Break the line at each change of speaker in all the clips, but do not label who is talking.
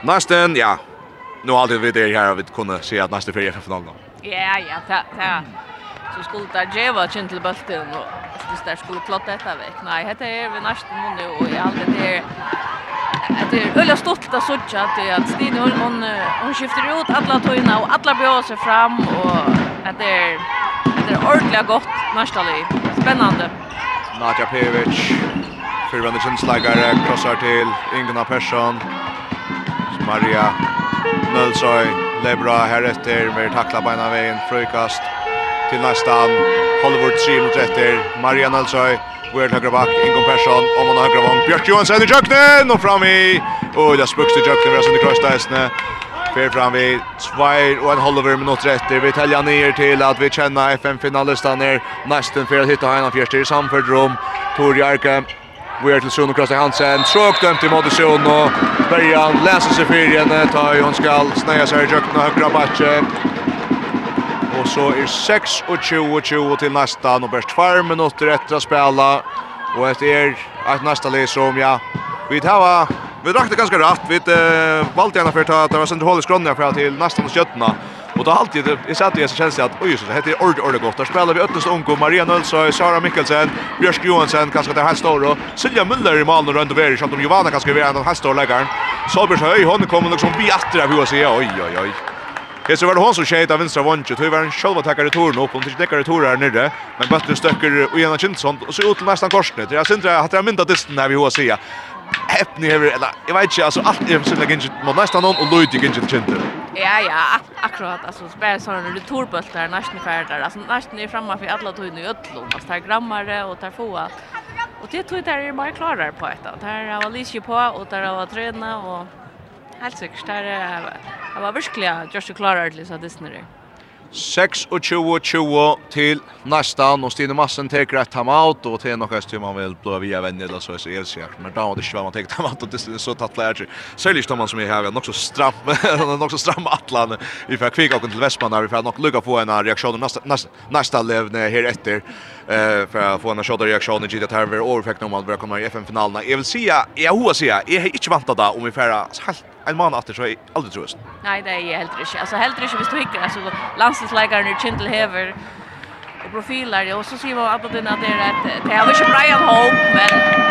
Nästan, ja. Nu har alltid vi det här vi kunde se att nästa fyra för någon.
Ja, ja, ta ta. Så skulle det ge vara till bulten och så där skulle klotta detta veck. Nej, heter är vi nästa månad och jag hade det Det är öliga stolt att sådja att att Stine hon hon, hon skiftar ut alla tojna och alla bjöd sig fram och att det är det är ordentligt gott nästa liv. Spännande.
Nadja Pevic, fyrvände kinslagare, krossar till Inguna Persson, Maria Nölsøy Lebra her etter med takla beina veien frøykast til nästan Hollywood 3 mot etter Maria Nölsøy Word högra back, Ingon Persson, om man högra vång, Björk Johansson i Jöknen, och fram i, och det spöks till Jöknen, vi har sönder krossdagsne, Fer fram vi tvær og en halver minutt etter. Vi telja ned til at vi kjenner FM-finalistene nesten for å hitta henne fyrst i samført rom. Tori Arke Vi er til Suno Krasna Hansen, tråk dømt i måte Suno. Berjan leser seg fyrir igjen, ta i hun skal sneia seg i jøkken og høyre batje. Og så er 26-20 til nästa, og best 2 minutter etter å spela. Og etter er et nästa lys som, ja, vi tar Vi drakk det ganske rätt. Vi uh, valde gärna för att det var centralt i skrönja för till nästan skjötna. Og då alltid jag satt jag så känns det att oj så det heter ord ord gott. Där spelar vi Öttens Onko, Maria Nölsö, Sara Mikkelsen, Björk Johansson, kanske det här står då. Silja Müller i mål runt över i om Giovanna kanske vi ändå här står läggaren. Solberg höj hon kommer liksom bi åter av hur ser oj oj oj. Det så var det hon som skejt av vänstra vånche. Det var en själva tackare torn upp och inte täcker torn här nere. Men Bötte stöcker och ena Kinson och så ut till nästan korsnet. Jag syns att jag mynda disten här vi hur ser. Häpnig över eller jag vet inte alltså allt är så lägger mot nästan någon och Lloyd gick inte till
Ja, ja, ak akkurat. Alltså bara sådana returbultar nästan färdiga. Alltså nästan är framme för alla tog nu ödlon. Alltså tar grammare och tar få. Och det tog där är bara klarare på ett. här var Alicia på och det var träna och helt säkert det är det var verkligen just klarare
till så det snurrar. 26-20 til nästan och Stine Massen tar ett timeout och till något som man vill blåa via vänner eller så är det så men då det ska man ta timeout och det är så tatt läge så är det man som är här också straff också stram Atlan vi får kvicka och till Västman där vi får nog lucka på en reaktion nästa nästa nästa levne här efter eh för att få en shot reaktion i det här över effekt om att börja komma i FM finalerna jag vill säga jag hoppas jag är inte vant att om vi får helt en man efter så är aldrig tröst.
Nej, det är helt rätt. Alltså helt rätt visst du hickar alltså landslagslägaren ur Chintel Hever och profiler och så ser man att det är att det har inte Brian Hope men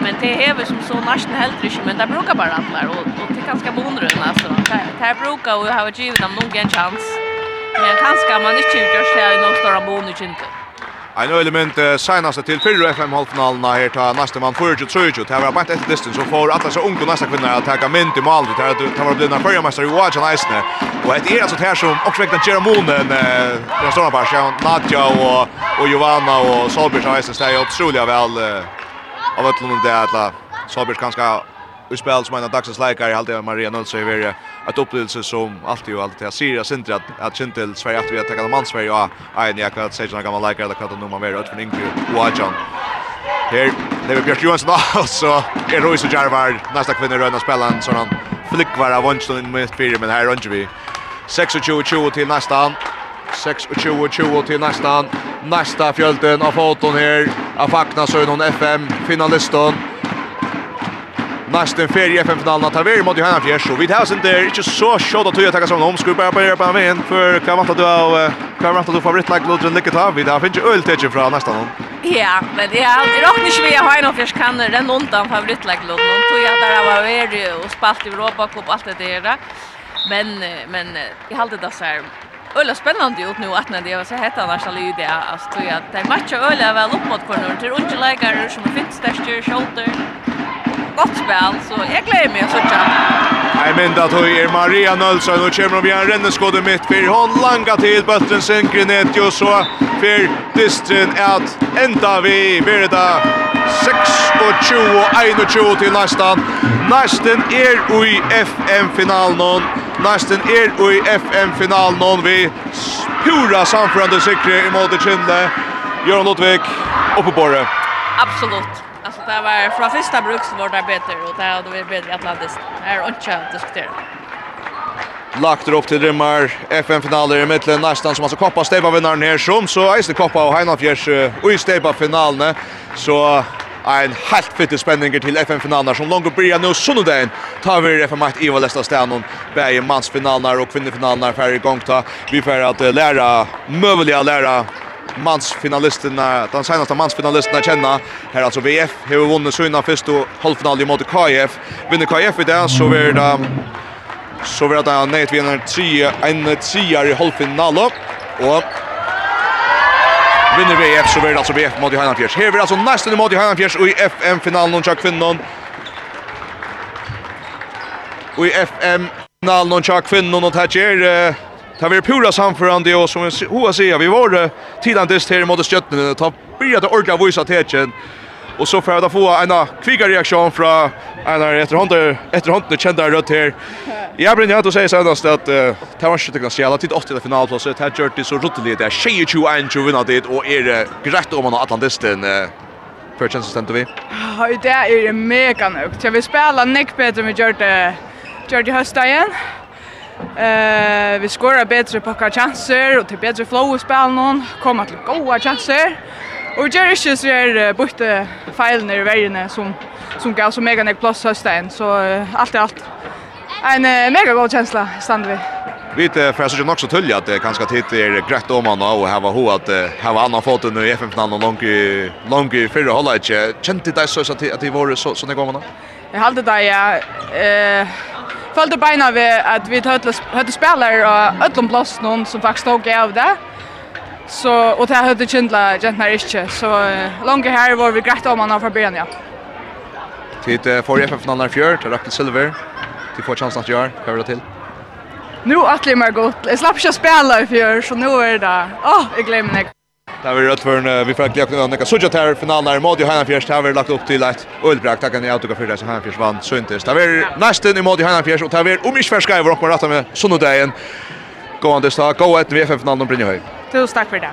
men det hever som så nästan helt rätt men det brukar bara alla och och det ganska bonrun alltså. Där brukar och har ju givit dem någon chans. Men kanske man inte gjort det i någon stora bonus inte.
Ein element uh, seinaste til fyrre FM-halvfinalen her ta næste mann for 23. Det var bare ett distance så får alla så unga nästa kvinnor at ta mynd i mål. Det här det var blivna förra mästare i Watch Ice. Og et er alltså her som också väckte Jeremonen eh jag står bara så Nadja og og Giovanna och Solberg Ice stäjer otroligt väl av at lunda det alla. Solberg kanskje i spel som en av dagsens läkare i halvdelen Maria Nölsö i verre, Ett upplevelse som alltid och alltid jag ser jag synd att att Kintel Sverige att vi har tagit man Sverige och en jag kan säga några gamla läkare där kan de nog vara ut från Ingrid och Ajan. Här det blir Björk Johansson och så är Royce och Jarvard nästa kvinna röna spelaren så han flickvar av Wonstone i mitt fyra men här rönjer vi 26-20 till nästa 26-20 till nästa nästa fjölden av foton här av Fakna Sönon FM finalisten nästan ferie i FM-finalen att vi mot Johanna Fjärs. Och vi tar oss inte, inte så tjåd att jag tackar som om. Skulle bara börja på en vän för kan vänta du av kan vänta du favoritlag Lodren Lycke tar. Vi tar finns ju öl täcker från nästan.
Ja, men det är alltid rock när vi har en fjärs kan den undan favoritlag Lodren. Tog jag där var vi och spalt i Europa Cup allt det där. Men men jag hade det så här Ölla spännande ut nu att när det var så hett annars alla ju det alltså tror jag att det matchar Ölla väl upp mot corner till unge lägare som finns där styr shoulder gott spel så jag glömmer mig så tjän.
Nej men då tog er Maria Nölsson och kommer vi en renneskåde mitt för hon langa till bulten synker ner ju så för distrin att ända vi det 6 och 20 och 21 till nästan. Nästan är i FM-finalen. Nästan är i FM-finalen vi pura samförande sikre i mode Kjenne. Göran Lottvik, uppe på det.
Absolut. Alltså det var från första bruk så var det bättre och det hade vi bättre Atlantis. Det är inte att diskutera.
Lagt upp till Rimmar, FN-finaler i mittlen, nästan som alltså koppa steva vinnaren här som så är det koppa och Heinafjärs och i steva finalen så en helt fytte spänning till FN-finalen som långt börjar nu sonnedagen tar vi FM Makt i Valesta Stenon bæg mansfinaler og kvinnefinaler færre i gang ta vi får at lära möjliga lära mansfinalisterna, den senaste mansfinalisterna känna. Här alltså VF har vunnit sina första halvfinal mot KF. Vinner KF i det så blir det så blir det nej vinner tre en tre i halvfinal och vinner VF så blir det alltså VF mot Heinafjärs. Här blir alltså nästan mot Heinafjärs och i FM-finalen och kvinnan. Och i FM-finalen och kvinnan och det här Ta vi pura samförande och som Hoa säger, vi var tidan dess här mot Stjötnen. Ta började orka visa tecken Och så får att få en kvicka reaktion från en efter hand efter det kända rött här. Jag brinner att säga senast att det var inte tycka själva till 8 finalplats. Det har gjort det så rottligt där. 22 and ju vinner det och är det grejt om man har Atlantisten för chansen vi.
Ja, det är mega nog. Jag vill spela Nick bättre med gjort det. Höstagen. Eh, vi skorar bättre på kvar chanser och till bättre flow i spelen någon, kommer till goda chanser. Och gör inte så är borta fejlen i vägen som som gav så mega nek plats hösten så uh, allt är allt. En uh, mega god känsla stannar vi.
Vi vet för så jag också tull att det kanske tid är grätt om man och ha var ho att ha var annan fot nu i FM finalen långt långt i hålla inte. Kände det så att det var så så när går man då?
Jag hade det ja eh följde beina vi att vi hade spelare och ødlom plats någon som faktiskt tog av det. Så, och det hade kjentla jentene inte så langt här var vi grätt om man har byen, ja.
Tid för FF Nannar fjör till Rakel Silver, Till får chansen att göra hva det till.
Nu att jeg meg godt. Jeg slapp ikke spela i fjör så nu är det... Åh, oh, jag glömmer det.
Det vi rött för vi får glädje att näka så jag finalen där mot Johanna Fjärs har vi lagt upp till ett ölbrakt tack kan jag autograf för det så Johanna Fjärs vann så inte. Det vi nästan i mot Johanna Fjärs och tar vi om ich förskriver och med rätta med såna. Gå an det så gå ett VFF finalen brinner höj.
Tusen tack för det.